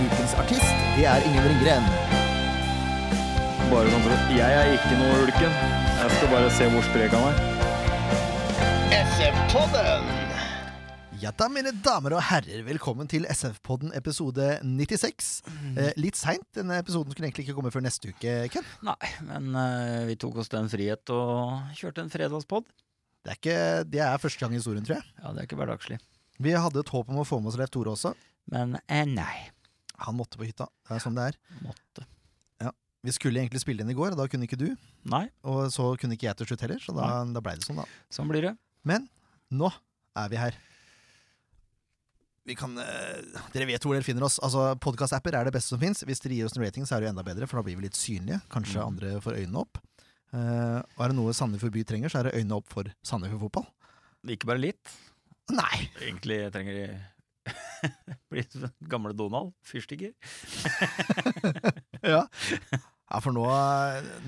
Ukens artist, det er Ingen Ringgren. Bare sånn for at Jeg er ikke noe ulken. Jeg skal bare se hvor sprek han er. SF-podden! Ja da, mine damer og herrer, velkommen til SF-podden episode 96. Eh, litt seint. Denne episoden skulle egentlig ikke komme før neste uke, Ken. Nei, men eh, vi tok oss den frihet og kjørte en fredagspod. Det er, ikke, det er første gang i historien, tror jeg. Ja, det er ikke hverdagslig. Vi hadde et håp om å få med oss Leif Tore også. Men eh, nei. Han måtte på hytta. Det er sånn det er. Måtte. Vi skulle egentlig spille inn i går, og da kunne ikke du. Nei, Og så kunne ikke jeg til slutt heller, så da, da blei det sånn, da. sånn blir det. Men nå er vi her. Vi kan, uh, dere vet hvor dere finner oss. Altså, Podkast-apper er det beste som fins. Hvis dere gir oss en rating, så er det jo enda bedre, for da blir vi litt synlige. Kanskje mm. andre får øynene opp. Uh, og er det noe Sandefjord by trenger, så er det øynene opp for Sandefjord fotball. Ikke bare litt. Nei! Egentlig trenger de bli som gamle Donald. Fyrstikker. Ja. ja, for nå,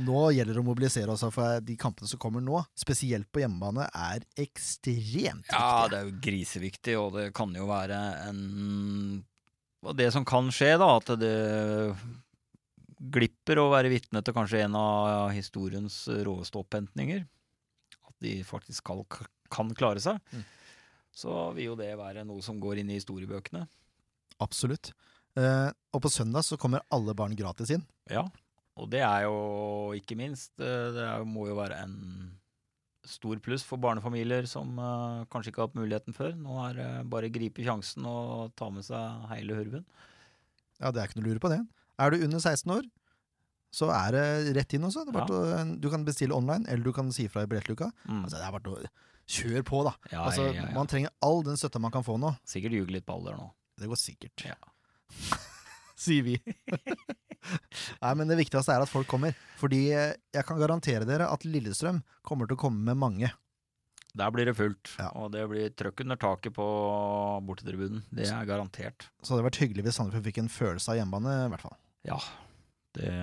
nå gjelder det å mobilisere oss, for de kampene som kommer nå, spesielt på hjemmebane, er ekstremt Ja, det er jo griseviktig, og det kan jo være en det som kan skje, da, at det glipper å være vitne til kanskje en av historiens råeste opphentninger. At de faktisk kan, kan klare seg. Mm. Så vil jo det være noe som går inn i historiebøkene. Absolutt. Eh, og på søndag så kommer alle barn gratis inn. Ja, og det er jo ikke minst eh, Det er, må jo være en stor pluss for barnefamilier som eh, kanskje ikke har hatt muligheten før. Nå er det bare å gripe sjansen og ta med seg hele hurven. Ja, det er ikke noe å lure på det. Er du under 16 år, så er det rett inn også. Det er bare til å- du kan bestille online, eller du kan si fra i billettluka. Mm. Altså, det er bare å kjøre på, da. Ja, altså, ja, ja. Man trenger all den støtta man kan få nå. Sikkert ljuge litt på alder nå. Det går sikkert. Ja. Sier vi. Nei, men det viktigste er at folk kommer. Fordi eh, jeg kan garantere dere at Lillestrøm kommer til å komme med mange. Der blir det fullt, og det blir trøkk under taket på bortetribunen. Det er garantert. Så det hadde vært hyggelig hvis Sandefjord fikk en følelse av hjemmebane, i hvert fall. Ja, det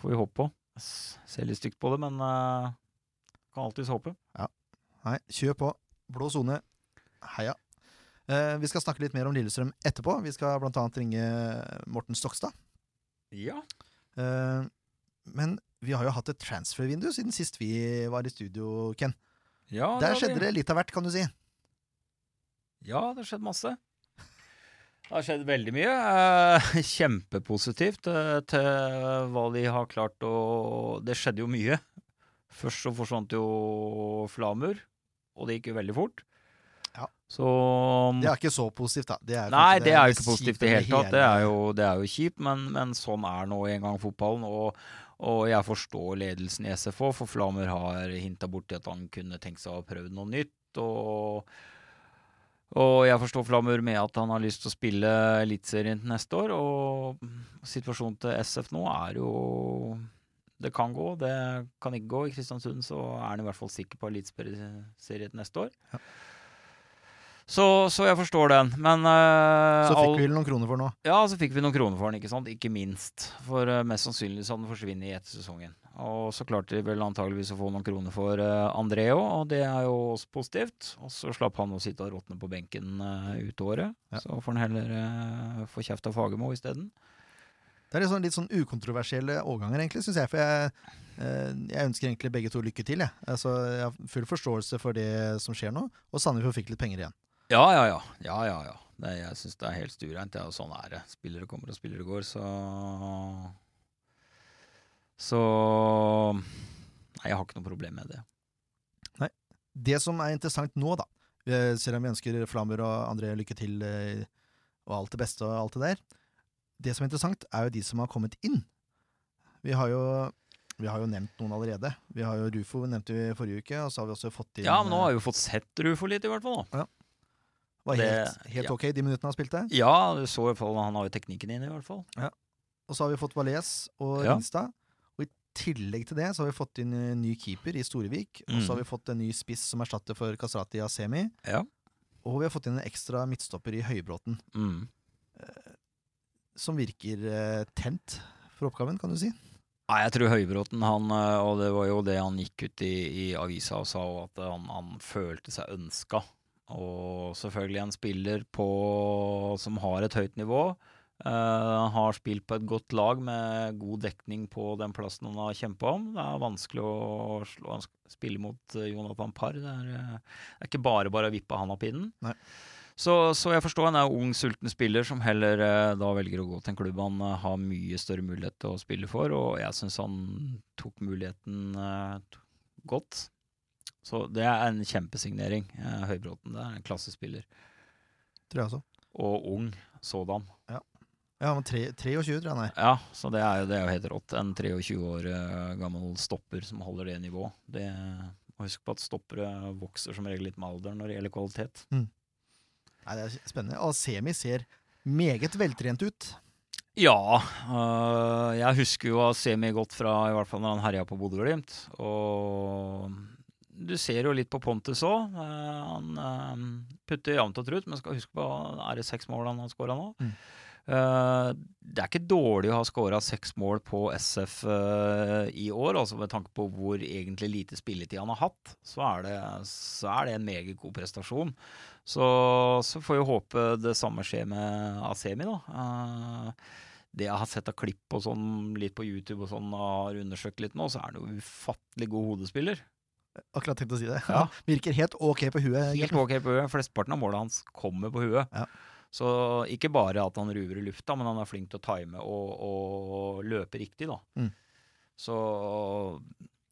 får vi håpe på. Jeg Ser litt stygt på det, men eh, kan alltids håpe. Nei, kjør på. Blå sone. Heia. Eh, vi skal snakke litt mer om Lillestrøm etterpå. Vi skal blant annet ringe Morten Stokstad. Ja. Eh, men vi har jo hatt et transfer-vindu siden sist vi var i studio, Ken. ja Der vi. skjedde det litt av hvert, kan du si. Ja, det har skjedd masse. Det har skjedd veldig mye. Eh, Kjempepositivt eh, til hva de har klart å Det skjedde jo mye. Først så forsvant jo Flamur, og det gikk jo veldig fort. Ja. Så Det er ikke så positivt, da. Det Nei, det, det er jo ikke positivt i det hele tatt. Det er jo, det er jo kjipt, men, men sånn er nå en gang fotballen. Og, og jeg forstår ledelsen i SFO, for Flamur har hinta borti at han kunne tenkt seg å prøve noe nytt. Og, og jeg forstår Flamur med at han har lyst til å spille Eliteserien neste år. Og situasjonen til SF nå er jo Det kan gå, det kan ikke gå. I Kristiansund så er han i hvert fall sikker på Eliteserien neste år. Ja. Så, så jeg forstår den. Men uh, Så all- fikk vi noen kroner for nå. ja, så fikk vi noen kroner for den, ikke sant? Ikke minst. For uh, mest sannsynlig så hadde den forsvunnet i etter sesongen. Og så klarte de vel antageligvis å få noen kroner for uh, André òg, og det er jo også positivt. Og så slapp han å sitte og råtne på benken uh, ut året. Ja. Så får han heller uh, få kjeft av Fagermo isteden. Det er litt sånn, litt sånn ukontroversielle overganger, egentlig, syns jeg. For jeg, eh, jeg ønsker egentlig begge to lykke til, jeg. Altså, jeg har full forståelse for det som skjer nå. Og Sandefjord fikk litt penger igjen. Ja, ja, ja. ja, ja, ja. Det, jeg syns det er helt stureint. Ja, sånn er det. Spillere kommer og spillere går, så Så Nei, jeg har ikke noe problem med det. Nei. Det som er interessant nå, da, eh, selv om vi ønsker Flammer og André lykke til eh, og alt det beste og alt det der Det som er interessant, er jo de som har kommet inn. Vi har jo, vi har jo nevnt noen allerede. Vi har jo Rufo nevnte vi forrige uke, og så har vi også fått inn Ja, men nå eh, har vi jo fått sett Rufo litt, i hvert fall. nå. Var Det- helt, helt ja. ok de minuttene han spilte. Ja, du så i hvert fall han har jo teknikken inne, i hvert fall. Ja. Og så har vi fått Valais og Ja. Insta. Og i tillegg til det så har vi fått inn en ny keeper i Storevik. Og så har Mm. vi fått en ny spiss som erstatter for Kastrati Asemi. Ja. Og vi har fått inn en ekstra midtstopper i Høybråten. Mm. Som virker eh, tent for oppgaven, kan du si. Nei, jeg tror Høybråten, han, eh, og det var jo det han gikk ut i, i avisa og sa, og at han, han følte seg ønska. Og selvfølgelig en spiller på, som har et høyt nivå. Uh, har spilt på et godt lag med god dekning på den plassen han har kjempa om. Det er vanskelig å slå, spille mot eh, Jonathan Parr. Det er, eh, det er ikke bare bare å vippe han av pinnen. Nei. Så, så jeg forstår han er ung, sulten spiller som heller eh, da velger å gå til en klubb han eh, har mye større mulighet til å spille for, og jeg syns han tok muligheten eh, godt. Så det er en kjempesignering. Eh, Høybråten det er en klassespiller. Tror jeg også. Og ung sådan. Ja, ja men 23, tror jeg han er. Ja, så det er jo, det er jo helt rått. En 23 år eh, gammel stopper som holder det nivået. Det, må huske på at stoppere vokser som regel litt med alderen når det gjelder kvalitet. Nei, det er spennende. Og Semi ser meget veltrent ut. Ja, øh, jeg husker jo å se godt fra i hvert fall når han herja på Bodø-Glimt. Og du ser jo litt på Pontus òg. han øh, putter jevnt og trutt, men skal huske på er det seks mål han har skåra nå. Mm. Eh, det er ikke dårlig å ha skåra seks mål på SF eh, i år, altså med tanke på hvor egentlig lite spilletid han har hatt. Så er det, så er det en meget god prestasjon. Så, så får vi håpe det samme skjer med Asemi, da. Eh, det jeg har sett av klipp og sånn litt på YouTube og sånn, og har undersøkt litt nå, så er han jo ufattelig god hodespiller. Akkurat tenkt å si det. Ja. Virker helt ok på huet. Helt ok på huet. Flesteparten av målet hans kommer på huet. Ja. Så ikke bare at han ruver i lufta, men han er flink til å time og, og løpe riktig, da. Mm. Så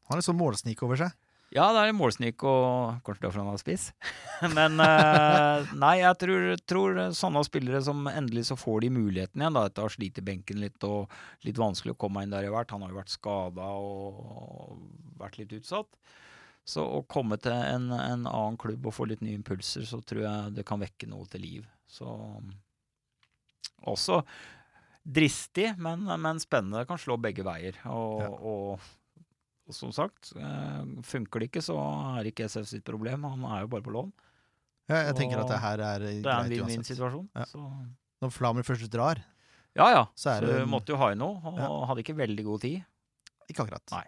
Han er sånn målsnik over seg. ja, det er en målsnik, og kanskje derfor han er spiss. Men eh, nei, jeg tror, tror sånne spillere som endelig så får de muligheten igjen, da, etter å ha slitt i benken litt og litt vanskelig å komme inn der i hvert. Han har jo vært skada og vært litt utsatt. Så å komme til en, en annen klubb og få litt nye impulser, så tror jeg det kan vekke noe til liv. Så også dristig, men, men spennende. Kan slå begge veier. Og, Ja. og, og som sagt, eh, funker det ikke, så er ikke SF sitt problem. Han er jo bare på lån. Ja, jeg tenker at det her er Det er en vinn-vinn-situasjon. Ja. Når Flamer først drar, ja ja, Så så, du måtte jo ha i noe, og Ja. hadde ikke veldig god tid. ikke akkurat. Nei.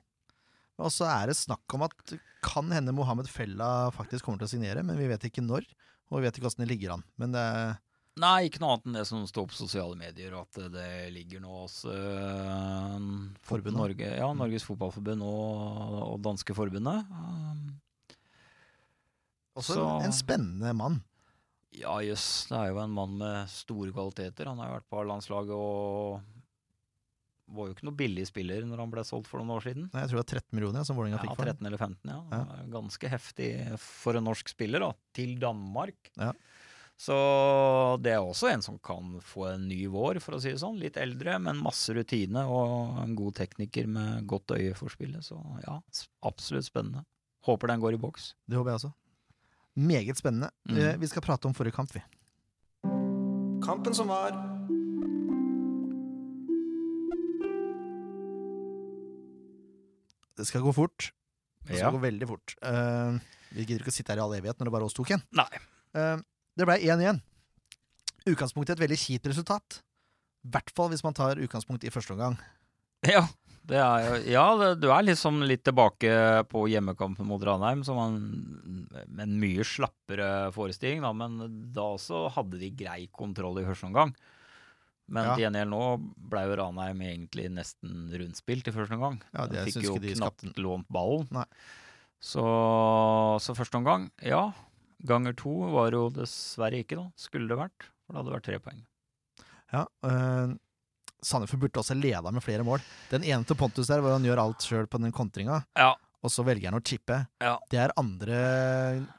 Og så er det snakk om at kan hende Mohammed Fella faktisk kommer til å signere, men vi vet ikke når. Og vi vet ikke åssen det ligger an. Men det er Nei, ikke noe annet enn det som står på sosiale medier, at det ligger nå hos øh, Forbundet. Norge, ja, Norges Fotballforbund og, og danske forbundet. Um, også Så- en spennende mann. ja, jøss, det er jo en mann med store kvaliteter. Han har jo vært på A-landslaget og var jo ikke noe billig spiller når han ble solgt for noen år siden. Nei, Jeg tror det var 13 millioner som Vålerenga Ja, fikk for ham. 13 eller 15, ja. Ja. Ganske heftig for en norsk spiller, da. Til Danmark. Ja. Så det er også en som kan få en ny vår, for å si det sånn. Litt eldre, men masse rutine og en god tekniker med godt øye for spillet. Så ja, absolutt spennende. Håper den går i boks. Det håper jeg også. Meget spennende. Mm. Eh, Vi skal prate om forrige kamp, vi. Kampen som var. Det skal gå fort. Det skal Ja. gå veldig fort. Uh, vi gidder ikke å sitte her i all evighet når det bare er oss to, Ken. Eh, det ble 1-1. Utgangspunktet et veldig kjipt resultat. I hvert fall hvis man tar utgangspunkt i første omgang. Ja, det er jo Ja, det, du er liksom litt tilbake på hjemmekampen mot Ranheim, som med en mye slappere forestilling, da, men da også hadde de grei kontroll i første omgang. Men Ja. til gjengjeld nå ble jo Ranheim egentlig nesten rundspilt i første omgang. Ja, det de fikk jo knapt skapte- lånt ballen. Nei. Så, så første omgang, ja. Ganger to var det jo dessverre ikke, da. Skulle det vært. For det hadde vært tre poeng. Ja, øh, Sandefjord burde også leda med flere mål. Den ene til Pontus der, hvor han gjør alt sjøl på den kontringa, Ja. Og så velger han å chippe. Ja. Det er andre,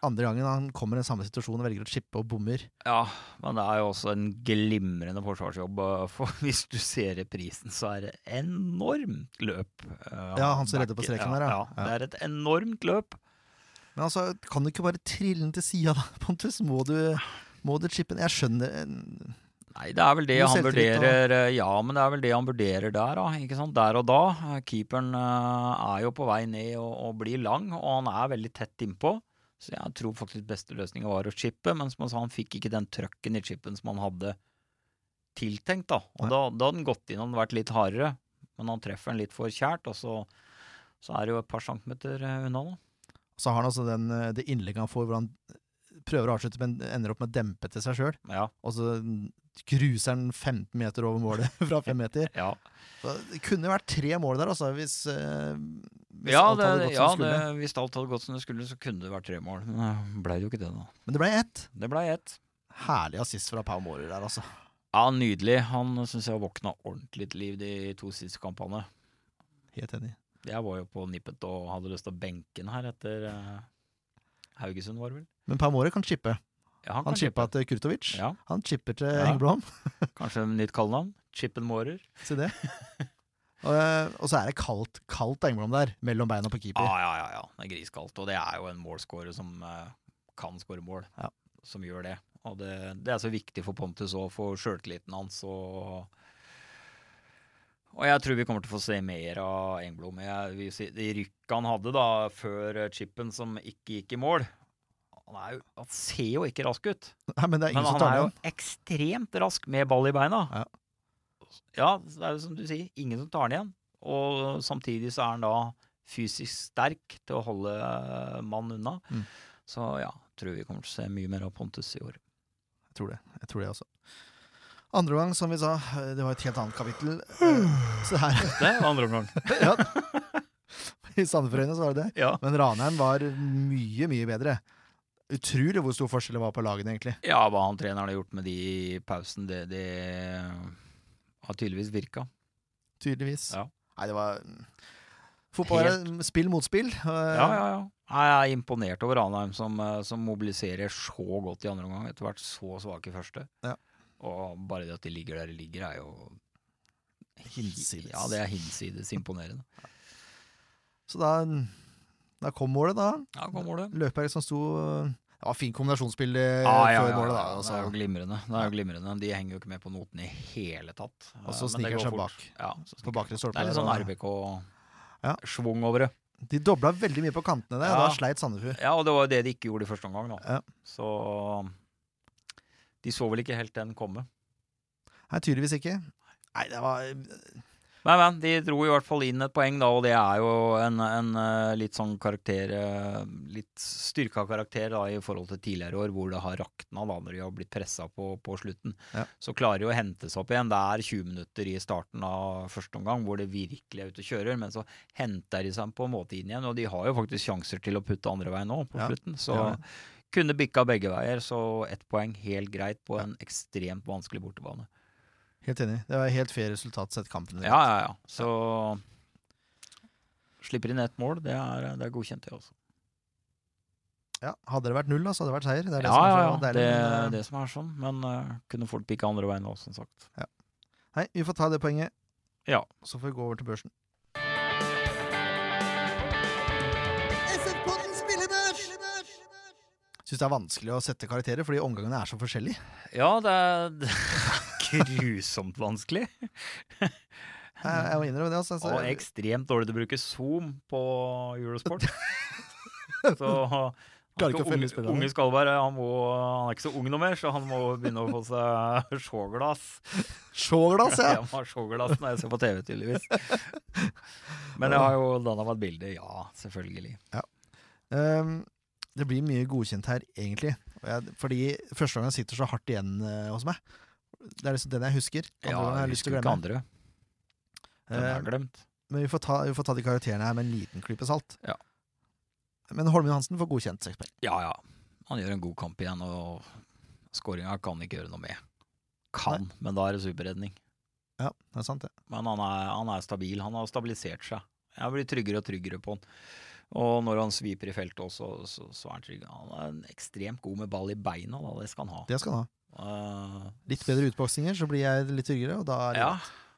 andre gangen han kommer i den samme situasjon og velger å chippe og bommer. Ja, men det er jo også en glimrende forsvarsjobb. uh, For hvis du ser reprisen, så er det enormt løp. uh, Ja, han som redder på streken ja, der, ja. ja. Det er et enormt løp. Men altså, kan du ikke bare trille den til sida, da, Pontus? Må du, Må du chippe Jeg skjønner eh, Nei, det er vel det han vurderer eh, Ja, men det er vel det han vurderer der, da. Ikke sant? Der og da. Eh, Keeperen eh, er jo på vei ned og, og blir lang, og han er veldig tett innpå. Så jeg tror faktisk beste løsninga var å chippe, men som han sa, han fikk ikke den trøkken i chipen som han hadde tiltenkt, da. Og da, da hadde han gått inn og vært litt hardere, men han treffer den litt for kjært, og så, så er det jo et par centimeter unna, da. Så har han altså den, det innlegget han får hvor han prøver å avslutte, men ender opp med å dempe til seg sjøl. Ja. Og så cruiser han 15 meter over målet fra fem meter. ja. Det kunne vært tre mål der, altså, hvis, eh, hvis ja, alt det, hadde gått ja som det skulle. skulle. hvis alt hadde gått som det skulle, så kunne det vært tre mål. Men det blei jo ikke det, da. Men det ble ett. Det ble ett. Herlig assist fra Pau Mårer der, altså. Ja, nydelig. Han syns jeg har våkna ordentlig til liv de to siste kampene. Helt enig. Jeg var jo på nippet og hadde lyst til å benke den her etter uh, Haugesund, var det vel? Men Pau Mårer kan chippe. Ja, Han han chippa til Kurtovic. Ja, Han chipper til Ja. Engblom. kanskje en nytt kallenavn. Chippen Mårer. Si det. og, eh, og så er det kaldt, kaldt Engblom der, mellom beina på keeper. Ja, ja, ja, ja. Det er griskaldt. Og det er jo en målskårer som uh, kan skåre mål. Ja. Som gjør det. Og det, det er så viktig for Pontus òg, for sjøltilliten hans. Og, og jeg tror vi kommer til å få se mer av Engblom. De rykka han hadde da før chipen som ikke gikk i mål han, er jo, han ser jo ikke rask ut. Nei, men Men han er jo ekstremt rask med ball i beina. Ja. Ja, det er jo som du sier, ingen som tar den igjen. Og samtidig så er han da fysisk sterk til å holde mannen unna. Mm. Så ja, tror vi kommer til å se mye mer av Pontus i år. Jeg tror det. Jeg tror det også. Andre gang, som vi sa, det var et helt annet kapittel. Se her Det var andre omgang. ja. I Sandefjordøyene så var det det. Ja. Men Ranheim var mye, mye bedre. Utrolig hvor stor forskjell det var på lagene, egentlig. ja, hva han treneren har gjort med de i pausen, det, det har tydeligvis virka. Tydeligvis. Ja. Nei, det var Fotball er spill mot spill. Ja, ja, ja. Jeg er imponert over Ranheim, som, eh, som mobiliserer så godt i andre omgang. Etter hvert så svake i første. Ja. Og bare det at de ligger der de ligger, er jo Hinsides. Ja, det er hinsides imponerende. Så da, da kom målet, da. Ja, kom målet. Løpberg som sto Det var fint kombinasjonsspill ah, Ja, ja, før målet, ja, da. det er jo Altså. glimrende. Det er jo glimrende. De henger jo ikke med på noten i hele tatt. Og så Eh, men sniker seg bak. Ja, så På bakre stolpe Det er litt sånn Ja. RBK-schwung over det. De dobla veldig mye på kantene der, og Ja. da sleit Sandefjord. Ja, og det var jo det de ikke gjorde i første omgang, da. Ja. Så de så vel ikke helt den komme. Nei, tydeligvis ikke. Nei, det var Men, men, de dro i hvert fall inn et poeng, da, og det er jo en, en eh, litt sånn karakter eh, Litt styrka karakter da, i forhold til tidligere år, hvor det har rakna da, når de har blitt pressa på, på slutten. Ja. Så klarer de å hente seg opp igjen. Det er 20 minutter i starten av første omgang hvor det virkelig er ute og kjører, men så henter de seg på en måte inn igjen. Og de har jo faktisk sjanser til å putte andre veien nå, på Ja, slutten. Så ja. kunne bikka begge veier, så ett poeng helt greit på en ekstremt vanskelig bortebane. Helt enig. Det var helt fair resultat sett kampen. Ja, ja, ja. Så slipper inn ett mål, det er, det er godkjent, det også. Ja, Hadde det vært null, da, så hadde det vært seier. Det er det Ja, som er ja, så ja. deilig. Det er eh, det som er sånn. Men uh, kunne fort pikka andre veien òg, som sagt. Nei, vi får ta det poenget. Ja. Så får vi gå over til børsen. Syns det er vanskelig å sette karakterer, fordi omgangene er så forskjellige. Ja, det er grusomt vanskelig. Jeg, jeg må innrømme det. Altså. Så, Og ekstremt dårlig til å bruke Zoom på Eurosport. Så unge, skal unge Skalberg han, må, han er ikke så ung noe mer, så han må begynne å få seg showglass. Showglass, ja! Jeg må ha når jeg ser på TV, tydeligvis. Men jeg har jo danna meg et bilde. Ja, selvfølgelig. Um, det blir mye godkjent her, egentlig. Jeg, fordi første gangen sitter så hardt igjen uh, hos meg. Det er liksom den jeg husker. Andre Ja, jeg jeg husker ikke andre. Den har Eh, jeg glemt. men vi får, ta, vi får ta de karakterene her med en liten klype salt. Ja. Men Holmen Hansen får godkjent seks poeng. Ja, ja. Han gjør en god kamp igjen, og skåringa kan ikke gjøre noe med. Kan, men da er det superredning. Ja, det er sant, det. Men han er, han er stabil. Han har stabilisert seg. Jeg blir tryggere og tryggere på han. Og når han sviper i feltet også, så, så er han trygg. Han er ekstremt god med ball i beina, da. Det skal han ha. Det skal han ha. Eh, Litt bedre utboksinger, så blir jeg litt tryggere, og da er det ja.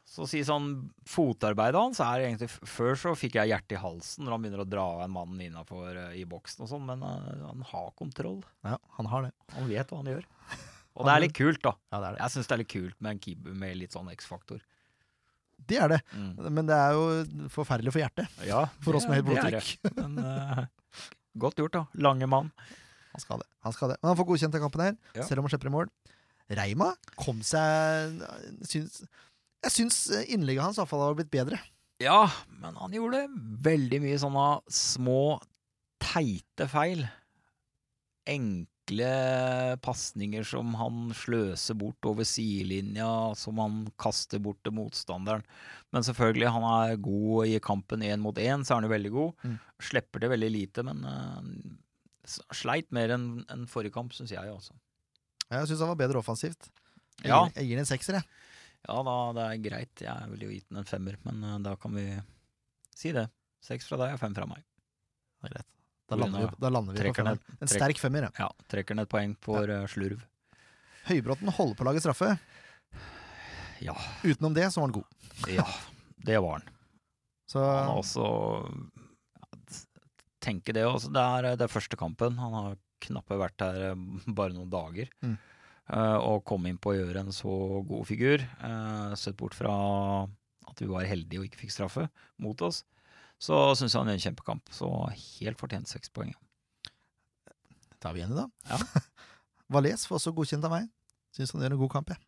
Så å si sånn Fotarbeidet hans er egentlig Før så fikk jeg hjertet i halsen når han begynner å dra en mann innafor i boksen og sånn, men uh, han har kontroll. Ja, han har det. Han vet hva han gjør. Og det er litt kult, da. Ja, det er det. Jeg syns det er litt kult med en keeper med litt sånn X-faktor. Det er det. Mm. Men det er jo forferdelig for hjertet. Ja, For oss med høyt blodtrykk. Men uh, godt gjort, da. Lange mann. Han skal det. Han skal det. Men han får godkjent den kampen her, Ja. selv om han slipper i mål. Reima kom seg syns, Jeg syns innlegget hans iallfall har blitt bedre. Ja, men han gjorde veldig mye sånne små, teite feil. Enkle pasninger som han sløser bort over sidelinja, som han kaster bort til motstanderen. Men selvfølgelig, han er god i kampen én mot én, så er han jo veldig god. Mm. Slipper det veldig lite, men eh, sleit mer enn en forrige kamp, syns jeg, Også. Jeg syns han var bedre offensivt. Jeg, Ja. jeg gir den en sekser, jeg. Ja da, det er greit. Jeg ville jo gitt den en femmer, men uh, da kan vi si det. Seks fra deg og fem fra meg. Det er greit. Da lander vi, da lander vi på trekker. En trekk- sterk femmer, ja. Ja, trekker ned et poeng for ja. slurv. Høybråten holder på å lage straffe. Ja. Utenom det så var han god. Ja, det var han. Så Han har også Tenke det også. Det er, det er første kampen. Han har knappe vært her eh, bare noen dager. Mm. Uh, og kom inn på å gjøre en så god figur. Uh, sett bort fra at vi var heldige og ikke fikk straffe mot oss. Så syns jeg han gjør en kjempekamp. Så helt fortjent seks poeng. tar vi igjen det, da. Ja. Valais får også godkjent av meg. Syns han gjør en god kamp, jeg.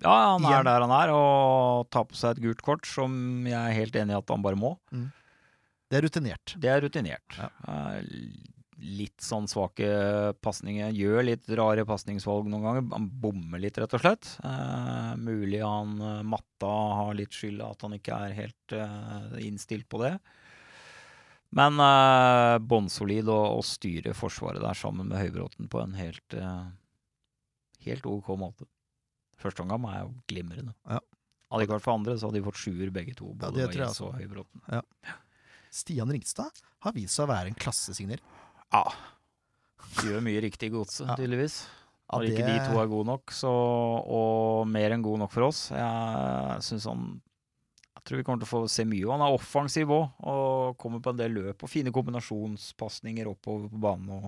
Ja, han Igjen. er der han er, og tar på seg et gult kort, som jeg er helt enig i at han bare må. Det er rutinert. Det er rutinert. Ja. Litt sånn svake pasninger. Gjør litt rare pasningsvalg noen ganger. Han bommer litt, rett og slett. Eh, mulig han eh, matta har litt skyld at han ikke er helt eh, innstilt på det. Men eh, bånnsolid å, å styre forsvaret der sammen med Høybråten på en helt, eh, helt OK måte. Første omgang er jo glimrende. Ja. Hadde det ikke vært for andre, så hadde de fått sjuer begge to. Både Ja, det tror jeg og Høybråten. Stian Ringstad har vist seg å være en klassesigner. Ja. Gjør mye riktig i godset, Ja. tydeligvis. Ja, Når ikke de to er gode nok, så, og mer enn gode nok for oss. Jeg synes han Jeg tror vi kommer til å få se mye. Han er offensiv òg, og kommer på en del løp og fine kombinasjonspasninger oppover på banen.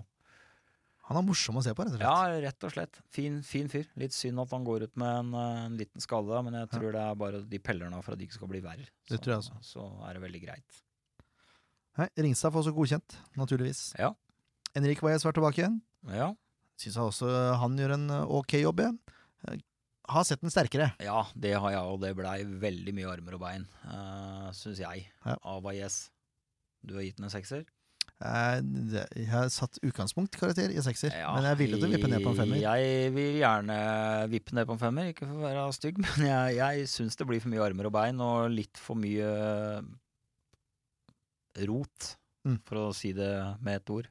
Han er morsom å se på, rett og slett. ja, rett og slett. Fin, fin fyr. Litt synd at han går ut med en, eh, en liten skade, men jeg tror det er bare de peller nå for at det ikke skal bli verre. Det Så, tror jeg også. så er det veldig greit. Nei, Ringstad får også godkjent, naturligvis. Ja. Henrik Valles var tilbake igjen. Ja. Syns jeg også han gjør en eh, ok jobb, jeg. Eh, Har sett den sterkere. Ja, det har jeg, og det blei veldig mye armer og bein, uh, syns jeg, Ja. av AIS. Du har gitt den en sekser? Eh, Jeg har satt utgangspunktkarakter i sekser, Ja, men jeg ville til å vippe ned på en femmer. Jeg vil gjerne vippe ned på en femmer, ikke for å være stygg, men jeg, jeg syns det blir for mye armer og bein, og litt for mye rot, Mm. for å si det med et ord.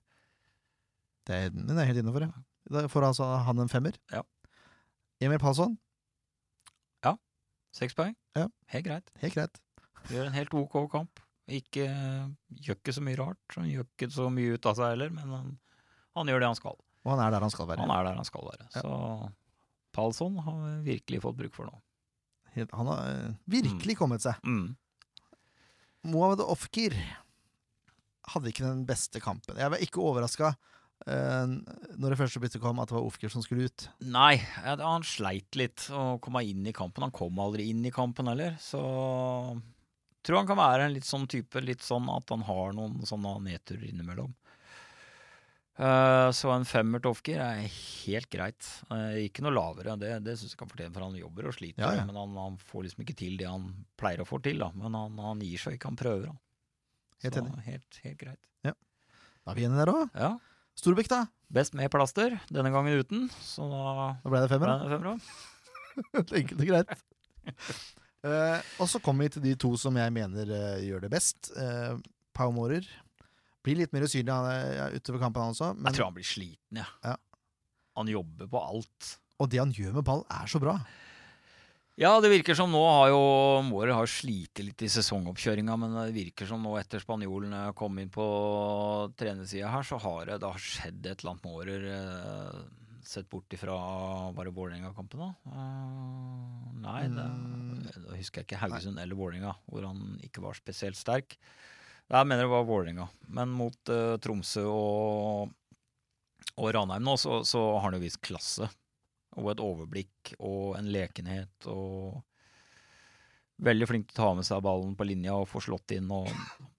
Det er, den er helt innafor, ja. Da får altså han en femmer. Ja. Emil Palsson, Seks poeng? Ja. Helt greit. helt greit. Gjør en helt OK kamp. Ikke, gjør ikke så mye rart. Han gjør ikke så mye ut av seg heller, men han, han gjør det han skal. Og han er der han skal være. Han er der han skal være. Ja. Så Palsson har virkelig fått bruk for nå. Han har virkelig virkelig kommet seg. Mm. Mohamed Ofkir hadde ikke den beste kampen. Jeg var ikke overraska uh, når det første byttet kom, at det var Ofker som skulle ut. Nei, han sleit litt å komme inn i kampen. Han kom aldri inn i kampen heller, så tror han kan være en litt sånn type, litt sånn at han har noen sånne nedturer innimellom. Eh, så en femmer til Ofker er helt greit. Eh, ikke noe lavere, det, det syns jeg kan fortjene, for han jobber og sliter. Ja, ja. Men han, han får liksom ikke til det han pleier å få til, da. Men han, han gir seg ikke, han prøver. Da. Helt enig. helt, helt greit. Da er vi enige der òg. Ja. Storbekk, da? Best med plaster, denne gangen uten. Så da Da ble det femmer. Enkelt og greit. uh, og så kommer vi til de to som jeg mener uh, gjør det best. Uh, Pau Mårer blir litt mer usynlig ja, utover kampen, han også. Men, Jeg tror han blir sliten, jeg. Ja. Han jobber på alt. og det han gjør med ball, er så bra. Ja, det virker som nå har jo Mårer har slitt litt i sesongoppkjøringa, men det virker som nå etter spanjolen kom inn på trenersida her, så har det, det har skjedd et eller annet med Mårer. Eh, sett bort ifra bare Vålerenga-kampen, da? Uh, nei, det, Mm. da husker jeg ikke Haugesund eller Vålerenga, hvor han ikke var spesielt sterk. Jeg mener det var Vålerenga, men mot uh, Tromsø og, og Ranheim nå, så, så har han jo vist klasse. Og et overblikk og en lekenhet og Veldig flink til å ta med seg ballen på linja og få slått inn og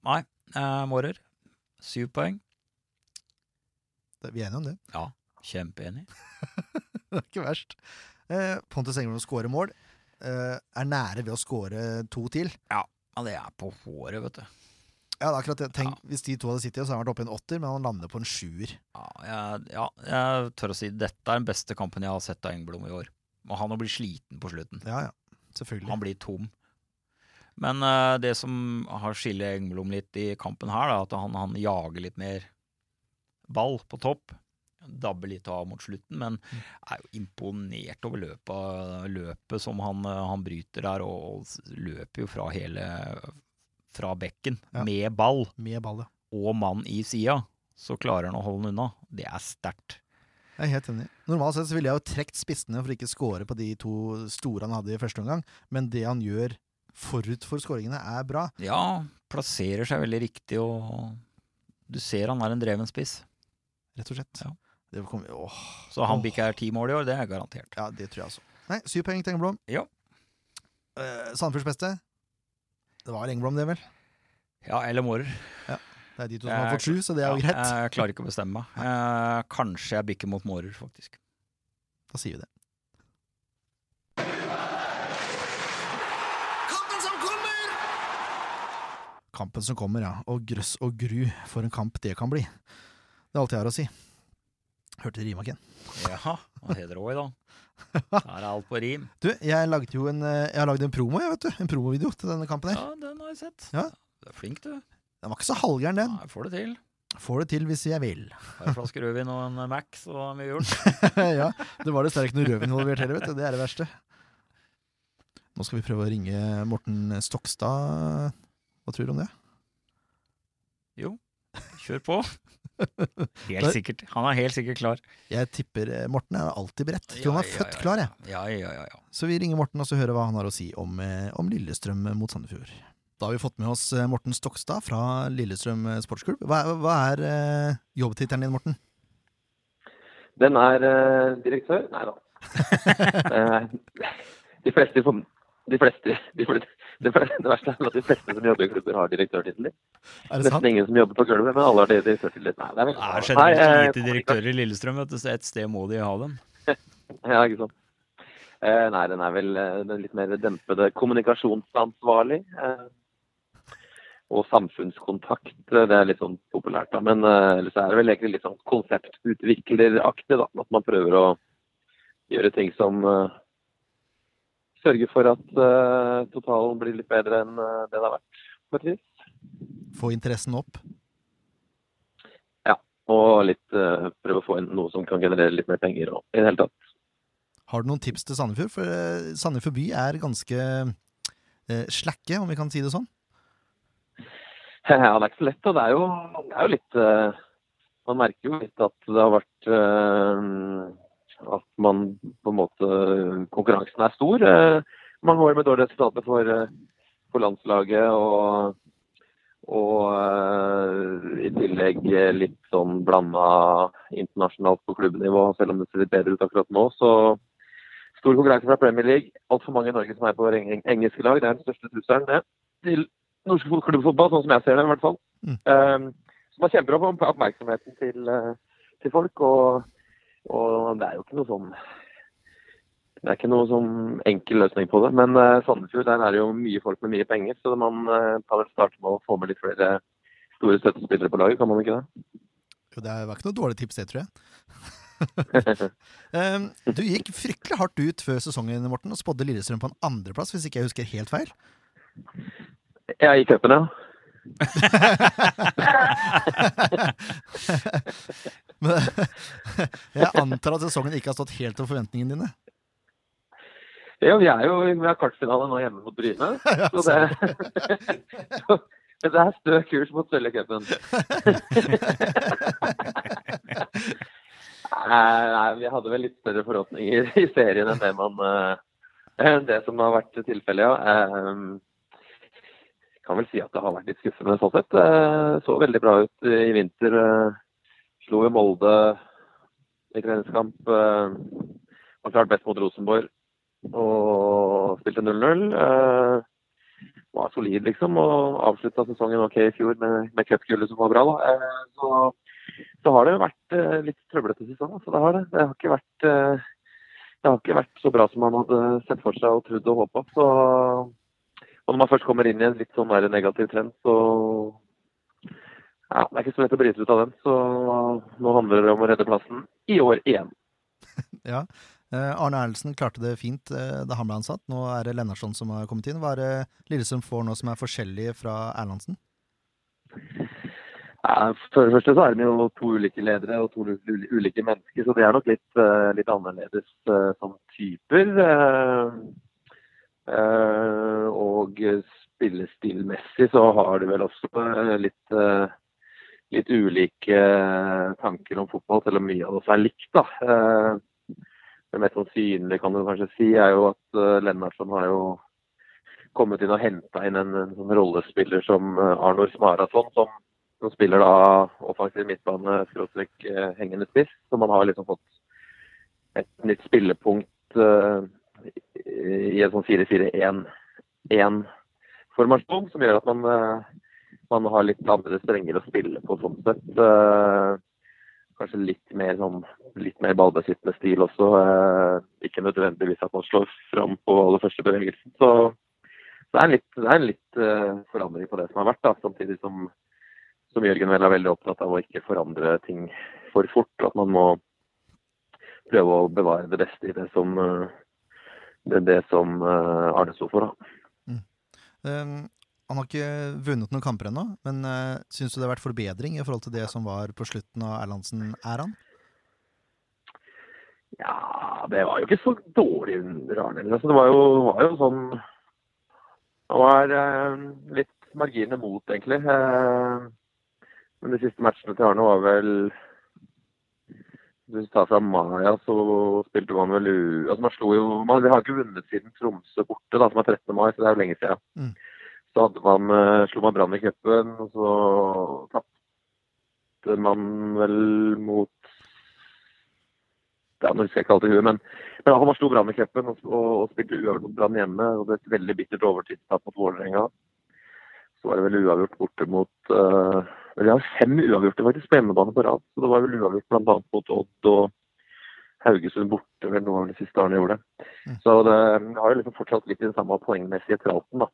Nei, eh, Mårer. Syv poeng. Det- Vi er enige om det. Ja. Kjempeenig. Det er ikke verst. Eh, Pontus Engblom skårer mål. Eh, er nære ved å skåre to til. Ja, det er på håret, vet du. Ja, det er akkurat det. Tenk, Hvis de to hadde sittet, så hadde han vært oppe i en åtter, men han lander på en sjuer. Ja, jeg, ja, jeg tør å si dette er den beste kampen jeg har sett av Engblom i år. Og han blitt sliten på slutten. Ja, ja. Selvfølgelig. Han blir tom. Men uh, det som har skillet Engblom litt i kampen her, er at han, han jager litt mer ball på topp. Dabber litt av mot slutten, men er jo imponert over løpet, løpet som han, eh, han bryter der, og, og løper jo fra hele fra bekken Ja. med ball Med ball, ja. og mann i sida. Så klarer han å holde den unna. Det er sterkt. Jeg er helt enig. Normalt sett så ville jeg jo trukket spissene for å ikke score på de to store han hadde i første omgang, men det han gjør forut for skåringene, er bra. Ja, plasserer seg veldig riktig, og du ser han er en dreven spiss. Rett og slett. Ja. Det kommer, åh, Så han bikker ti mål i år, det er garantert. ja, det tror jeg altså. Nei, syv poeng til Engeblom. Ja. Eh, Sandefjords beste? Det var Engblom, det, vel? Ja, eller Mårer. Ja, Det er de to som Jeg- har fått sju, så det er jo Ja, greit. Jeg klarer ikke å bestemme meg. Eh, kanskje jeg bikker mot Mårer, faktisk. Da sier vi det. Kampen som kommer, Kampen som kommer, ja. Og grøss og gru for en kamp det kan bli. Det er alt jeg har å si. Hørte rima, Ken. Ja, og Heder i da. Her er alt på rim. Du, jeg lagde jo en, eh, jeg har lagd en promo, jeg, vet du. En promovideo til denne kampen her. Ja, den har jeg sett. Ja. Du er flink, du. Den var ikke så halvgæren, den. Nei, får det til. Får det til hvis jeg vil. Har en flaske rødvin og en Mac, så er mye gjort. ja, det var dessverre ikke noe rødvin involvert heller, vet du. Det er det verste. Nå skal vi prøve å ringe Morten Stokstad. Hva tror du om det? Jo, kjør på. Helt sikkert. Han er helt sikkert klar. Jeg tipper eh, Morten er alltid beredt. Tror han er Ja, ja, født ja, klar, jeg. Ja, ja, ja, ja. Så vi ringer Morten og så hører hva han har å si om, eh, om Lillestrøm mot Sandefjord. Da har vi fått med oss eh, Morten Stokstad fra Lillestrøm sportsklubb. Hva, hva er uh, jobbtittelen din, Morten? Den er uh, direktør? Nei da. Eh, de fleste, de fleste, de fleste det, det verste er at de fleste som jobber i klubber, har direktørtitler. Er? Nesten ingen som jobber på gulvet, men alle har direktørtitler. Nei, det er Det er generelt eh, lite direktører i Lillestrøm, vet du, så et sted må de ha dem. Ja, ikke sant. Eh, nei, den er vel eh, den litt mer dempede kommunikasjonsansvarlig. Eh, og samfunnskontakt, eh, det er litt sånn populært, da. Men eh, ellers er det vel egentlig litt sånn konseptutvikleraktig, da. At man prøver å gjøre ting som eh, sørger for at uh, totalen blir litt bedre enn uh, det det har vært, vis. Få interessen opp. Ja, Og litt uh, prøve å få inn noe som kan generere litt mer penger og i det hele tatt. Har du noen tips til Sandefjord? For Sandefjord by er ganske slakke, om vi kan si det sånn. Ja, det er ikke så lett. Og det er jo, det er jo litt Man merker jo litt at det har vært At man på en måte Konkurransen er stor. Eh, mange år med dårlige resultater for, eh, for landslaget. Og, og eh, i tillegg litt sånn blanda internasjonalt på klubbnivå, selv om det ser litt bedre ut akkurat nå. Så stor konkurranse fra Premier League. Altfor mange i Norge som er på engelske lag. Det er den største trusselen det, til norsk klubbfotball, sånn som jeg ser det i hvert fall. Mm. Um, så man kjemper opp om oppmerksomheten til, til folk. Og, og det er jo ikke noe sånn det er ikke noe sånn enkel løsning på det. Men uh, Sandefjord der er det jo mye folk med mye penger, så man uh, kan vel starte med å få med litt flere store støttespillere på laget, kan man ikke det? Jo, det var ikke noe dårlig tips, det, tror jeg. um, du gikk fryktelig hardt ut før sesongen Morten, og spådde Lillestrøm på en andreplass, hvis ikke jeg husker helt feil. Jeg gikk cupen, ja. Men jeg antar at sesongen ikke har stått helt til forventningene dine. Ja, vi er jo har kvartfinale nå hjemme mot Bryne. Så det, så, det er stø kurs mot i. Nei, nei, vi hadde vel litt større forhåpninger i serien enn det, man, eh, enn det som har vært tilfellet, ja. Eh, kan vel si at det har vært litt skuffende sånn sett. det Så veldig bra ut i vinter. Slo jo Molde i treningskamp. eh, var klart best mot Rosenborg og spilte 0-0. Eh, var solid, liksom, og avslutta sesongen ok i fjor med, med cupgullet som var bra. da. Eh, så, så har det vært litt trøblete sesong. Altså, det har det. Det har ikke vært det har ikke vært så bra som man hadde sett for seg og trodd og håpa. Og når man først kommer inn i en litt sånn negativ trend, så ja, det er ikke så lett å bryte ut av den. Så nå handler det om å redde plassen i år igjen. Ja. Eh, Arne Erlendsen klarte det fint eh, da han ble ansatt. Nå er det Lennarsson som har kommet inn. Hva er det Lillesund får nå som er forskjellig fra Erlandsen? Ja, for det første så er det jo to ulike ledere og to ulike mennesker, så det er nok litt, eh, litt annerledes som typer. Og spillestilmessig så har de vel også litt, litt ulike tanker om fotball, selv om mye av oss er likt. da. Eh, det mest sannsynlige kan du kanskje si er jo at uh, Lennartson har jo kommet inn og henta inn en, en en, rollespiller som Arnor Smarason, som, som spiller da offensiv midtbane, skråstrek hengende spiss. Så man har liksom fått et nytt spillepunkt uh, i en sånn 4-4-1-1-formasjon, som gjør at man, uh, man har litt andre strenger å spille på sånn sett. Uh, kanskje litt mer, sånn, mer ballbesittende stil også. Eh, ikke nødvendigvis at man slår fram på aller første bevegelsen. Så det er en litt, det er en litt eh, forandring på det som har vært. da, Samtidig som, som Jørgen vel er veldig opptatt av å ikke forandre ting for fort. At man må prøve å bevare det beste i det som, eh, det, det som eh, Arne sto for. da. Um, han har ikke vunnet noen kamper ennå, men uh, syns du det har vært forbedring i forhold til det som var på slutten av Erlandsen-æraen? Ja, det var jo ikke så dårlig under Arne. Altså, det var jo, var jo sånn Det var eh, litt marginer mot, egentlig. Eh, men de siste matchene til Arne var vel Hvis du tar fra Maja, så spilte man vel u... Altså, man slo jo man, Vi har ikke vunnet siden Tromsø borte, da, som er 13. mai, så det er jo lenge siden. Mm. Så hadde man, eh, slo man Brann i cupen, og så tapte man vel mot ja, nå husker jeg ikke alt i huet, men, men man slo Brann i cupen og, og, og spilte uavgjort mot Brann hjemme. og det er Et veldig bittert overtidstap mot Vålerenga. Så var det vel uavgjort borte mot uh, Vi har fem uavgjorte faktisk på hjemmebane på rad. Så det var vel uavgjort bl.a. mot Odd og Haugesund borte, vel noe av de siste Arne gjorde. Mm. Så det har jo liksom fortsatt litt i den samme poengmessige tralten, da.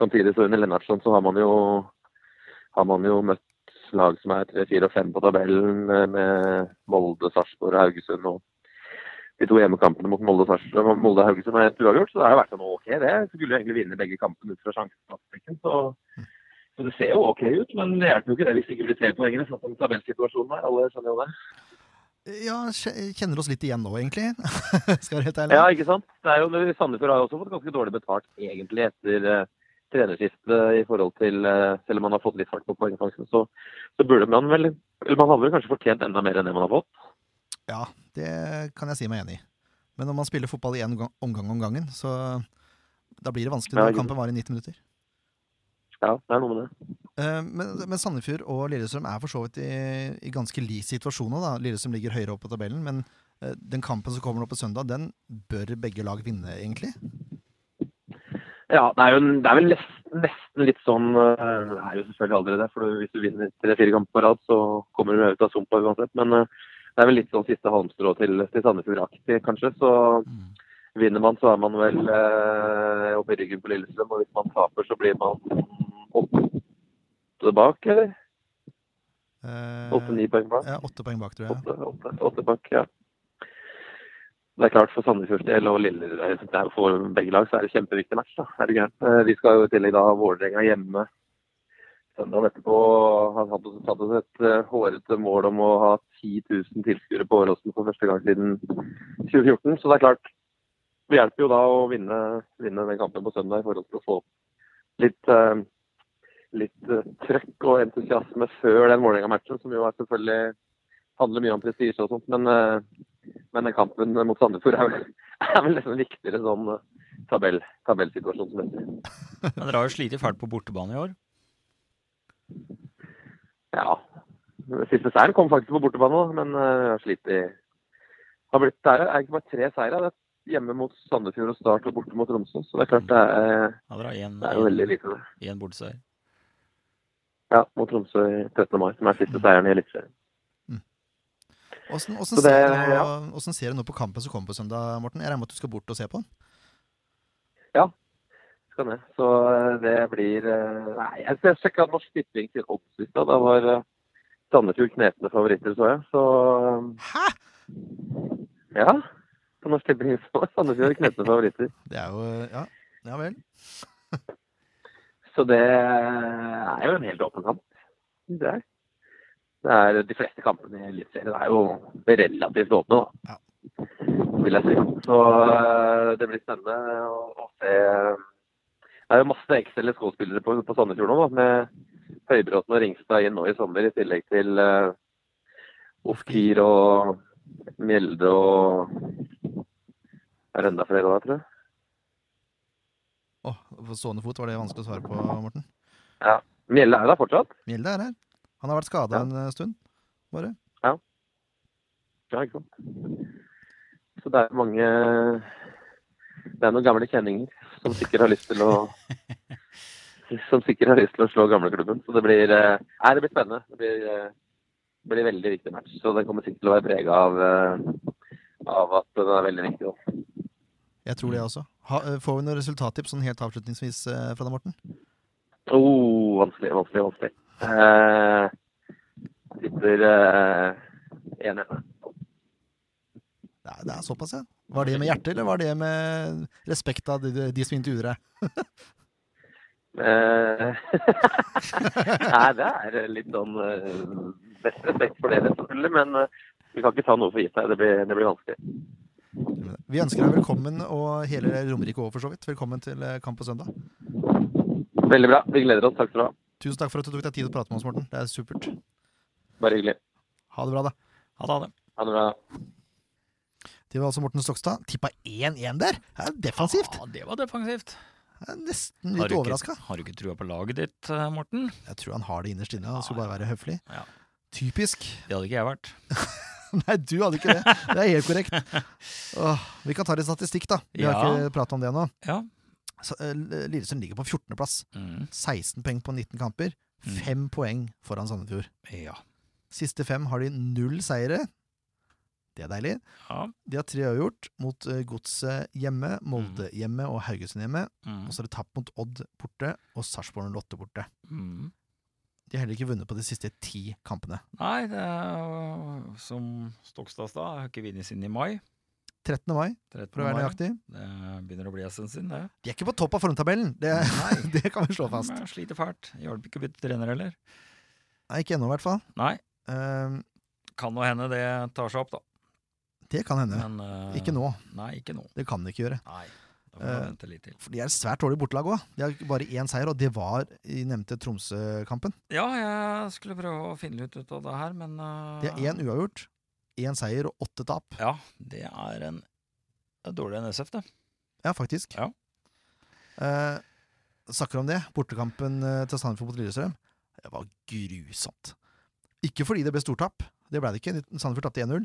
Samtidig så under Lennartson så har man jo, har man jo møtt lag som er 3, 4 og 5 på tabellen, med Molde, Sarpsborg og Haugesund. og De to hjemmekampene mot Molde, og Molde Haugesund er helt uavgjort, så det har jo vært sånn OK, det. Skulle jo egentlig vinne begge kampene ut fra sjansestatistikken. Så, så det ser jo OK ut, men det hjelper jo ikke det hvis ikke blir tre poengene. Sånn som tabellsituasjonen er. Alle skjønner jo det. Ja, kje- kjenner oss litt igjen nå, egentlig. Skal være helt ærlig. Ja, ikke sant. Det er jo, det- Sandefjord har jo også fått ganske dårlig betalt egentlig etter eh, trenerskiftet i forhold til eh, Selv om man har fått litt fart på poengfangsten, så, så burde man vel Eller man hadde vel kanskje fortjent enda mer enn det man har fått. Ja, det kan jeg si meg enig i. Men når man spiller fotball i én omgang om gangen, så da blir det vanskelig når ja, kampen varer i 90 minutter. Ja, det er noe med det. Eh, Men, men Sandefjord og Lillestrøm er for så vidt i, i ganske lik situasjon nå. da. Lillestrøm ligger høyere opp på tabellen, men eh, den kampen som kommer nå på søndag, den bør begge lag vinne, egentlig. Ja, det er jo det er vel nesten, nesten litt sånn eh, Det er jo selvfølgelig aldri det, for hvis du vinner tre-fire kamper på rad, så kommer du ut av sumpa uansett. Men eh, det er vel litt sånn siste halmstrå til, til Sandefjord-aktig, kanskje. Så vinner man, så er man vel eh, oppe i ryggen på Lillestrøm. Og hvis man taper, så blir man åtte bak, eller? Eh, Åtte-ni poeng bak. Ja, åtte poeng bak, tror jeg. Åtte, åtte, åtte bak, ja. Det er klart For Sandefjords del og Lille, det er for begge lag så er det kjempeviktig match. da. Er det? Eh, Vi skal jo i tillegg da Vålerenga hjemme søndag etterpå. Har hatt oss et eh, hårete mål om å ha 10 000 tilskuere på Åråsen for første gang siden 2014. Så det er klart, det hjelper jo da å vinne, vinne den kampen på søndag i forhold til å få litt, eh, litt trøkk og entusiasme før den Vålerenga-matchen, som jo er selvfølgelig handler mye om prestisje og sånt. Men, eh, men kampen mot Sandefjord er er vel liksom viktigere sånn eh, tabell, tabellsituasjonsmessig. Men dere har jo slitt fælt på bortebane i år. Ja. Siste seieren kom faktisk på bortebane, men eh, jeg har slitt i har blitt, det er egentlig bare tre seire. Det er hjemme mot Sandefjord og Start og borte mot Tromsø. Så det er klart det er, Ja, det er, en, det er jo veldig lite. én borteseier. Ja, mot Tromsø i 13. mai, som er siste seieren i Eliteserien. Åssen ser, du nå- ja. ser du nå på kampen som kommer på søndag, Morten? Jeg regner med at du skal bort og se på den? Skal det. Så eh, det blir eh, Nei, jeg sjekka Norsk Tipping til odds i stad. Da var eh, Sandefjord knepne favoritter, så jeg. Så Hæ?! ja. På Norsk Tipping var Sandefjord knepne favoritter. Det er jo Ja, ja vel. Så det er jo en helt åpen kamp. Det er. Det er de fleste kampene i Eliteserien er jo relativt åpne, da. Vil jeg si. Så øh, det blir spennende å, å se. Det er jo masse Excel SK-spillere på, på Sandefjord nå, da, med Høybråten og Ringstad inn nå i sommer, i tillegg til uh, Ofkir og Mjelde og Er det enda flere der, tror jeg? Åh, på stående fot var det vanskelig å svare på, Morten. Ja. Mjelde er der fortsatt. Mjelde er her. Han har vært skada Ja. en eh, stund. Bare. Ja, ikke sant. Så det er mange Det er noen gamle kjenninger som sikkert har lyst til å Som sikkert har lyst til å slå gamleklubben. Så det blir eh, Nei, det blir spennende. Det blir, eh, det blir veldig viktig match. Så den kommer sikkert til å være prega av, eh, av at den er veldig viktig. Også. Jeg tror det også. Ha, eh, får vi noen resultattips sånn helt avslutningsvis eh, fra deg, Morten? Oh, vanskelig, vanskelig, vanskelig. Eh, sitter eh, 1-1. Det det er såpass, ja. Var det med hjertet, eller var det med respekt av de, de, som intervjuer deg? Eh, Nei, det er litt sånn eh, Best respekt for det, selvfølgelig. Men eh, vi kan ikke ta noe for gitt her. Det blir, det blir vanskelig. Vi ønsker deg velkommen, og hele Romerike òg, for så vidt. Velkommen til kamp på søndag. Veldig bra. Vi gleder oss. Takk skal du ha. Tusen takk for at du tok deg tid til å prate med oss, Morten. Det er supert. Bare hyggelig. Ha det bra, da. Ha det. Ha det. Ha det bra. Det var altså Morten Stokstad. Tippa 1-1 der! Det er defensivt. Ja, det var defensivt. Jeg er nesten litt overraska. Har du ikke trua på laget ditt, eh, Morten? Jeg tror han har det innerst inne. Han skulle bare være høflig. Ja. Typisk. Det hadde ikke jeg vært. Nei, du hadde ikke det. Det er helt korrekt. Åh, vi kan ta litt statistikk, da. Vi har ikke pratet om det nå. Ja. Eh, Lillestrøm ligger på 14.-plass. Mm. 16 poeng på 19 kamper. Mm. 5 poeng foran Sandefjord. Ja. Siste fem har de null seire. Det er deilig. ja. De har tre avgjort mot uh, Godset hjemme, Molde hjemme og Haugesund hjemme. Mm. Og så er det tapt mot Odd borte og Sarpsborg 08 borte. Mm. De har heller ikke vunnet på de siste ti kampene. Nei, det er som Stokstad sa, har ikke vunnet siden i mai. 13. mai, 13. for å være nøyaktig. Det begynner å bli en stund siden, det. De er ikke på topp av formtabellen, det, det kan vi slå fast. De sliter fælt. Hjalp ikke å bytte trener heller. Nei, ikke ennå, i hvert fall. Nei, Um, kan nå hende det tar seg opp, da. det kan hende. Men uh, Ikke nå. Nei, ikke nå. Det kan de ikke gjøre. Nei, Eh, vente litt til. For de er svært dårlig bortelag òg. De har bare én seier, og det var i nevnte Tromsø-kampen. Ja, jeg skulle prøve å finne ut ut av det her, men uh, De har én uavgjort, én seier og åtte tap. Ja, det er en det er dårlig enn SF, det. Ja, faktisk. Ja. Eh, snakker om det. Bortekampen eh, til Sandefjord mot Lillestrøm. Det var grusomt. Ikke fordi det ble stortap. Det ble det ikke. Sandefjord tapte 1-0.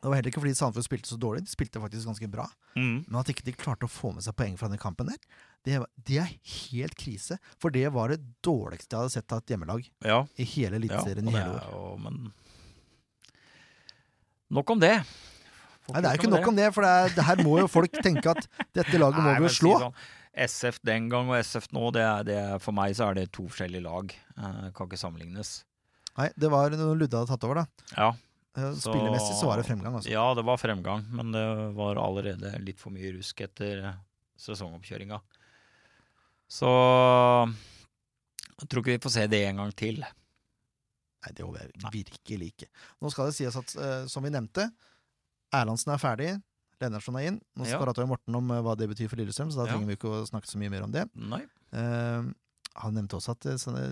Det var heller ikke fordi Sandefjord spilte så dårlig. De spilte faktisk ganske bra. Men at ikke de klarte å få med seg poeng fra den kampen der, det, det er helt krise. For det var det dårligste jeg hadde sett av et hjemmelag Ja, i hele ja Eliteserien og i hele år. jo Men Nok om det. Nei, det er jo ikke nok om det, for det, er, det her må jo folk tenke at dette laget må vi jo slå. sånn, SF den gang og SF nå, det er, det er, for meg så er det to forskjellige lag. Eh, kan ikke sammenlignes. Nei, det var noe Ludde hadde tatt over, da. Ja, Eh, Så- Spillemessig så var det fremgang, altså. ja, det var fremgang, men det var allerede litt for mye rusk etter eh, sesongoppkjøringa. Så jeg tror ikke vi får se det en gang til. Nei, det håper jeg virkelig ikke. Nå skal det sies at, uh, som vi nevnte, Erlandsen er ferdig. Lennartson er inn. Nå Ja. prater jo Morten om eh, hva det betyr for Lillestrøm, så da Ja. trenger vi ikke å snakke så mye mer om det. Nei. Uh, han nevnte også at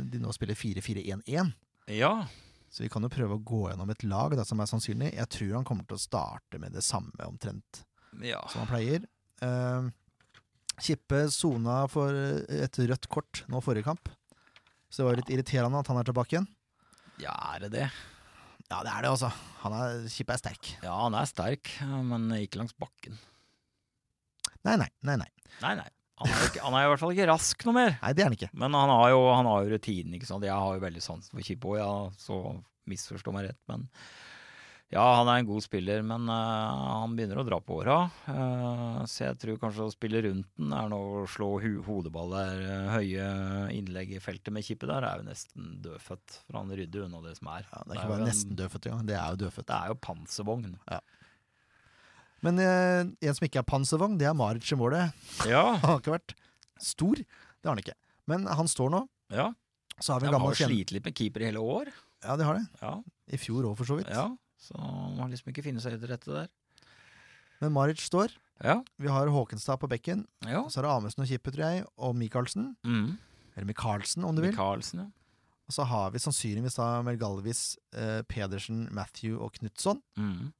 de nå spiller 4-4-1-1, Ja. så vi kan jo prøve å gå gjennom et lag da, som er sannsynlig. Jeg tror han kommer til å starte med det samme omtrent ja. som han pleier. Uh, Kippe sona for et rødt kort nå forrige kamp, så det var litt irriterende at han er tilbake igjen. Ja, er det det? Ja, det er det, altså. Han er, Kippe er sterk. Ja, han er sterk, men ikke langs bakken. Nei, nei, nei. nei. Nei, nei. Han er, ikke, han er i hvert fall ikke rask noe mer. Nei, det er han ikke. Men han har jo, han har jo rutinen, ikke sant. Jeg har jo veldig sansen for Kippe òg, ja, så misforstå meg rett. Men ja, han er en god spiller, men uh, han begynner å dra på åra. Uh, så jeg tror kanskje å spille rundt den er noe å slå hu hodeballer, uh, høye innlegg i feltet med kippet der, er jo nesten dødfødt. For han rydder unna det som er. Ja, det er ikke bare en- nesten dødfødt engang. Det er jo dødfødt. Det er jo panservogn. Men eh, en som ikke er panservogn, det er Maric i målet. Ja, Han har ikke vært stor. Det har han ikke. Men han står nå. ja. Så har vi De en har gammel jo kjenner... slitt litt med keeper i hele år. Ja, de har det. Ja, I fjor òg, for så vidt. ja. Så man har liksom ikke funnet seg til rette der. Men Maric står. Ja, Vi har Håkenstad på bekken. ja. Så er det Amundsen og Kippe, tror jeg, og Michaelsen. Mm. Eller Michaelsen, om du vil. Michaelsen, ja. Og så har vi sannsynligvis da Melgalvis, eh, Pedersen, Matthew og Knutson. Mm.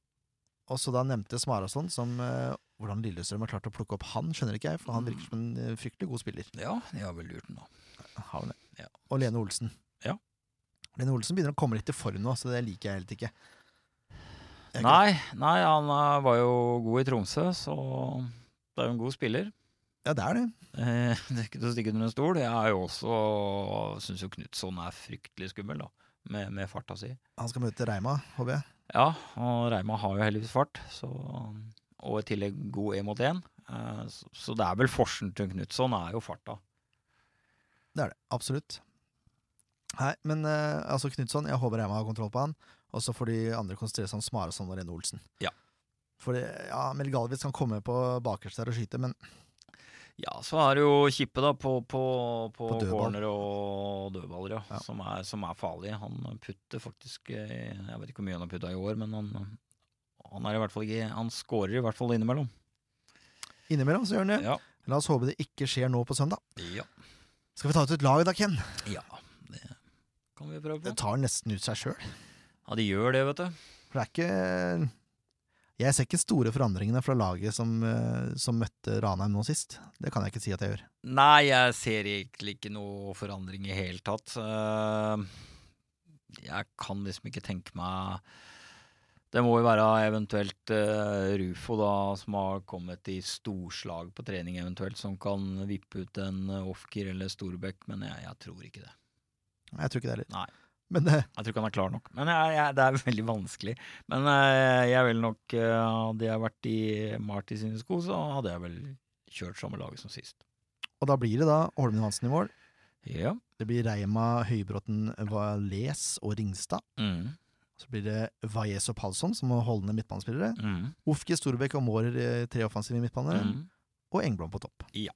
Og så da nevnte Smarason som eh, Hvordan Lillestrøm har klart å plukke opp han, skjønner ikke jeg, for han virker som en eh, fryktelig god spiller. Ja, de har vel lurt den, da. Har det? Ja. Og Lene Olsen. Ja. Lene Olsen begynner å komme litt i form nå, så det liker jeg helt ikke. Nei, nei, han eh, var jo god i Tromsø, så det er jo en god spiller. Ja, det er det. Eh, det er ikke til å stikke under en stol. Jeg er jo også syns jo Knutson er fryktelig skummel, da. Med, med farta si. Han skal møte Reima, håper jeg. Ja, og Reima har jo heldigvis fart, så, og i tillegg god én mot én. Eh, så, så det er vel forsen til Knutson er jo farta. Det er det. Absolutt. Nei, men eh, altså Knutson, jeg håper Reima har kontroll på han. Og så får de andre konsentrere seg om Smarason og Rene Olsen. Ja. For ja, Mel Galvitz kan komme på bakerst der og skyte, men Ja, så er det jo Kippe da på, på, på, På corner og dødballer, ja. Ja. Som, er, som er farlig. Han putter faktisk eh, Jeg vet ikke hvor mye han har putta i år, men han, han er i hvert fall ikke Han skårer i hvert fall innimellom. innimellom så gjør han det. Ja. La oss håpe det ikke skjer nå på søndag. Ja. Skal vi ta ut et lag da, Ken? ja det kan vi prøve på. Det tar nesten ut seg sjøl. Ja, de gjør det, vet du. For det er ikke Jeg ser ikke store forandringene fra laget som, eh, som møtte Ranheim nå sist. Det kan jeg ikke si at jeg gjør. Nei, jeg ser egentlig ikke noe forandring i hele tatt. Eh, Jeg kan liksom ikke tenke meg Det må jo være eventuelt uh, Rufo, da, som har kommet i storslag på trening, eventuelt, som kan vippe ut en uh, Ofker eller Storbekk, men jeg, jeg tror ikke det. Jeg tror ikke det heller. Men eh, Jeg tror ikke han er klar nok. Men jeg, jeg, det er veldig vanskelig. Men eh, jeg vil nok eh, Hadde jeg vært i Marty sine sko, så hadde jeg vel kjørt samme laget som sist. Og da blir det da Holmen Johansen i mål. Ja. Det blir Reima, Høybråten, Valles og Ringstad. Mm. Så blir det Valles og Palsson som er holdende midtbanespillere. Mm. Ofke, Storbekk og Mårer, eh, tre offensive midtbanere. Mm. Og Engblom på topp. Ja.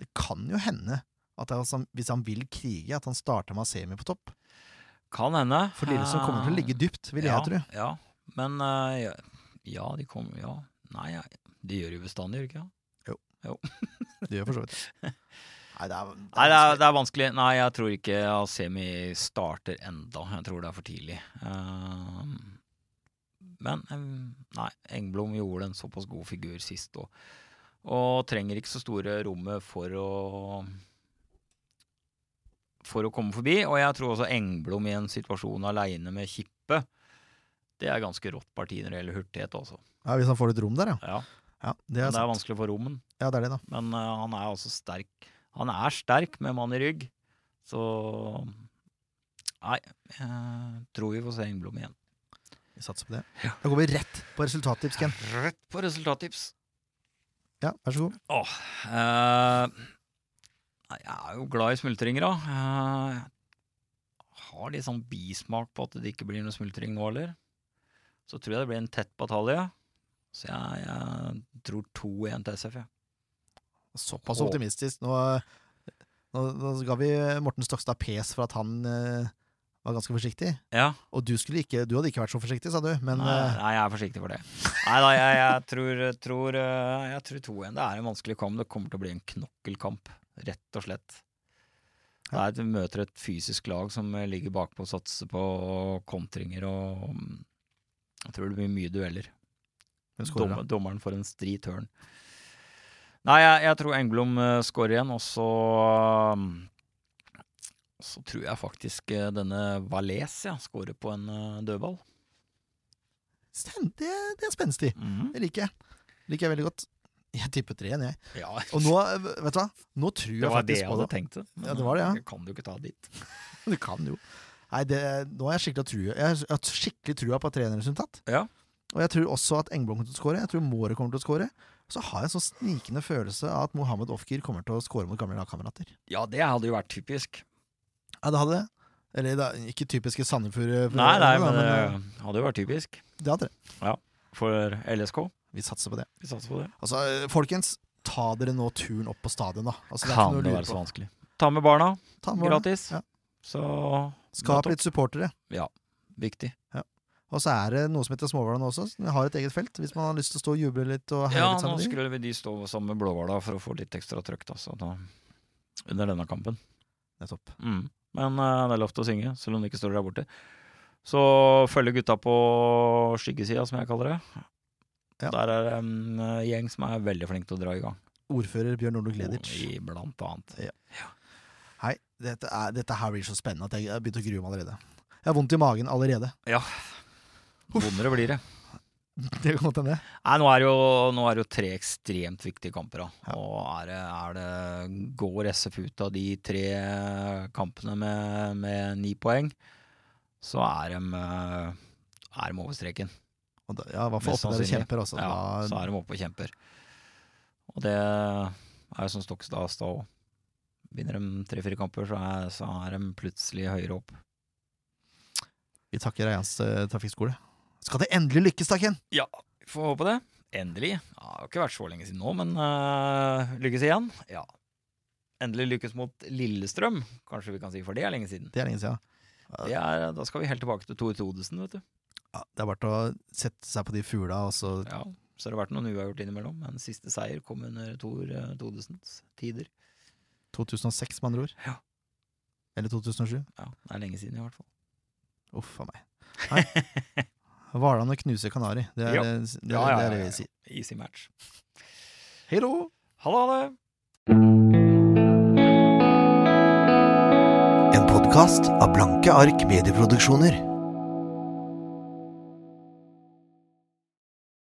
Det kan jo hende at han, hvis han vil krige, at han starter med Asemi på topp. Kan hende. For Lillestrøm kommer til å ligge dypt, vil ja, jeg tro. Ja, men eh, ja, ja, de kommer Ja, nei, de gjør jo bestandig, gjør de ikke? Det gjør for så vidt. Nei, det er, det Nei, det er, det er vanskelig. Nei, jeg tror ikke Asemi starter enda. Jeg tror det er for tidlig. Eh, men eh, nei, Engblom gjorde en såpass god figur sist og, og trenger ikke så store rommet for å for å komme forbi. Og jeg tror også Engblom i en situasjon aleine med Kippe Det er ganske rått parti når det gjelder hurtighet, også. Ja, hvis han får litt rom der, ja. Ja, ja det er det er vanskelig å få rommen. Ja, det er det, da. Men uh, han er altså sterk. Han er sterk med mann i rygg, så Nei, jeg tror vi får se Engblom igjen. Vi satser på det. Da går vi rett på resultattips, Ken. Rett på resultattips. Ja, vær så god. Åh, eh, jeg er jo glad i smultringer, da. Eh, jeg har litt sånn bismak på at det ikke blir noe smultring nå, heller. Så tror jeg det blir en tett batalje. Så jeg, jeg tror 2-1 til SF, jeg. Såpass Åh. optimistisk. Nå, nå, nå ga vi Morten Stokstad pes for at han eh, var ganske forsiktig. Ja. Og du, ikke, du hadde ikke vært så forsiktig, sa du. Men nei, eh, nei, jeg er forsiktig for det. Nei da, jeg, jeg tror, tror, eh, jeg tror 2-1. Det er en vanskelig kamp. Det kommer til å bli en knokkelkamp, rett og slett. Det er, møter et fysisk lag som eh, ligger bakpå og satser på kontringer og mm, Jeg tror det blir mye dueller. da. dommeren får en stri tørn. Nei, jeg, jeg tror Engblom uh, skårer igjen, og så uh, Så tror jeg faktisk uh, denne Valais skårer på en eh, dødball. Det, det er spenstig. Det liker jeg. Det Liker jeg veldig godt. Jeg tipper 3-1, jeg. Ja, Og nå, vet du hva? Nå tror det Det var det jeg hadde tenkt. det. Men Ja, det var det, ja. jeg kan jo ikke ta dit. Du kan jo. Nei, det, nå har jeg skikkelig trua Jeg har jeg skikkelig trua på trenerresultat. Ja. Og jeg tror også at Engblom kommer til å skåre. Jeg tror Måre kommer til å skåre. Så har jeg en sånn snikende følelse av at Mohammed Ofkir kommer til å skåre mot gamle lagkamerater. ja, det hadde jo vært typisk. Ja, det hadde det. Eller da, ikke typiske Sandefjord for- Nei, nei, da, men eh, det hadde jo vært typisk det hadde det. for LSK. Vi satser på det. Vi satser på det. Altså, folkens, ta dere nå turen opp på stadion, da. Altså, det Kan det være så på. vanskelig. Ta med barna, Ta med barna. gratis. Ja. Så Skap litt supportere. viktig. Og så er det noe som heter Småhvaland også. som har et eget felt, hvis man har lyst til å stå og juble litt og Ja, litt nå sammen. vi de. skulle de stå sammen med Blåhvala for å få litt ekstra trøkk da, da, under denne kampen. Nettopp. Mm. Men uh, det er lov til å synge, selv om de ikke står der borte. Så følger gutta på skyggesida, som jeg kaller det. Ja. Der er det en eh, gjeng som er veldig flink til å dra i gang. Ordfører Bjørn Nordlund Gleditsch. I blant annet. Hei, dette, er, dette her blir så spennende at jeg har begynt å grue meg allerede. Jeg har vondt i magen allerede. Ja. Vondere blir det. Det kan godt hende. Nå er, det jo, er tre ekstremt viktige kamper. Da. Ja. Og er det, er det, går SF ut av de tre kampene med, med ni poeng, så er de, eh, er de over streken. Og da, ja, i hvert fall oppe der de kjemper også. Ja, så er de oppe og kjemper. Og det er jo som Stokstad sa òg. Vinner de tre-fire kamper, så er, så er de plutselig høyere opp. vi takker Eians uh, trafikkskole. Skal det endelig lykkes, da, Ken? Ja, vi får håpe det. Endelig. Ja, det har ikke vært så lenge siden nå, men uh, lykkes igjen. Ja. Endelig lykkes mot Lillestrøm, kanskje vi kan si, for det er lenge siden. Det er lenge siden. Det er, da skal vi helt tilbake til Tore Todesen, vet du. Ja, det er verdt å sette seg på de fugla, og så Ja, så har det vært noen uavgjort innimellom, men siste seier kom under Tor eh, Todesens tider. 2006, med andre ord. Ja. Eller 2007. Ja, det er lenge siden i hvert fall. Uff a meg. Nei. Hvaland og knuse Kanari. Det er det, det, Ja, ja, det, er det vi sier. Easy match. Hei då! Ha det! En podkast av Blanke ark medieproduksjoner.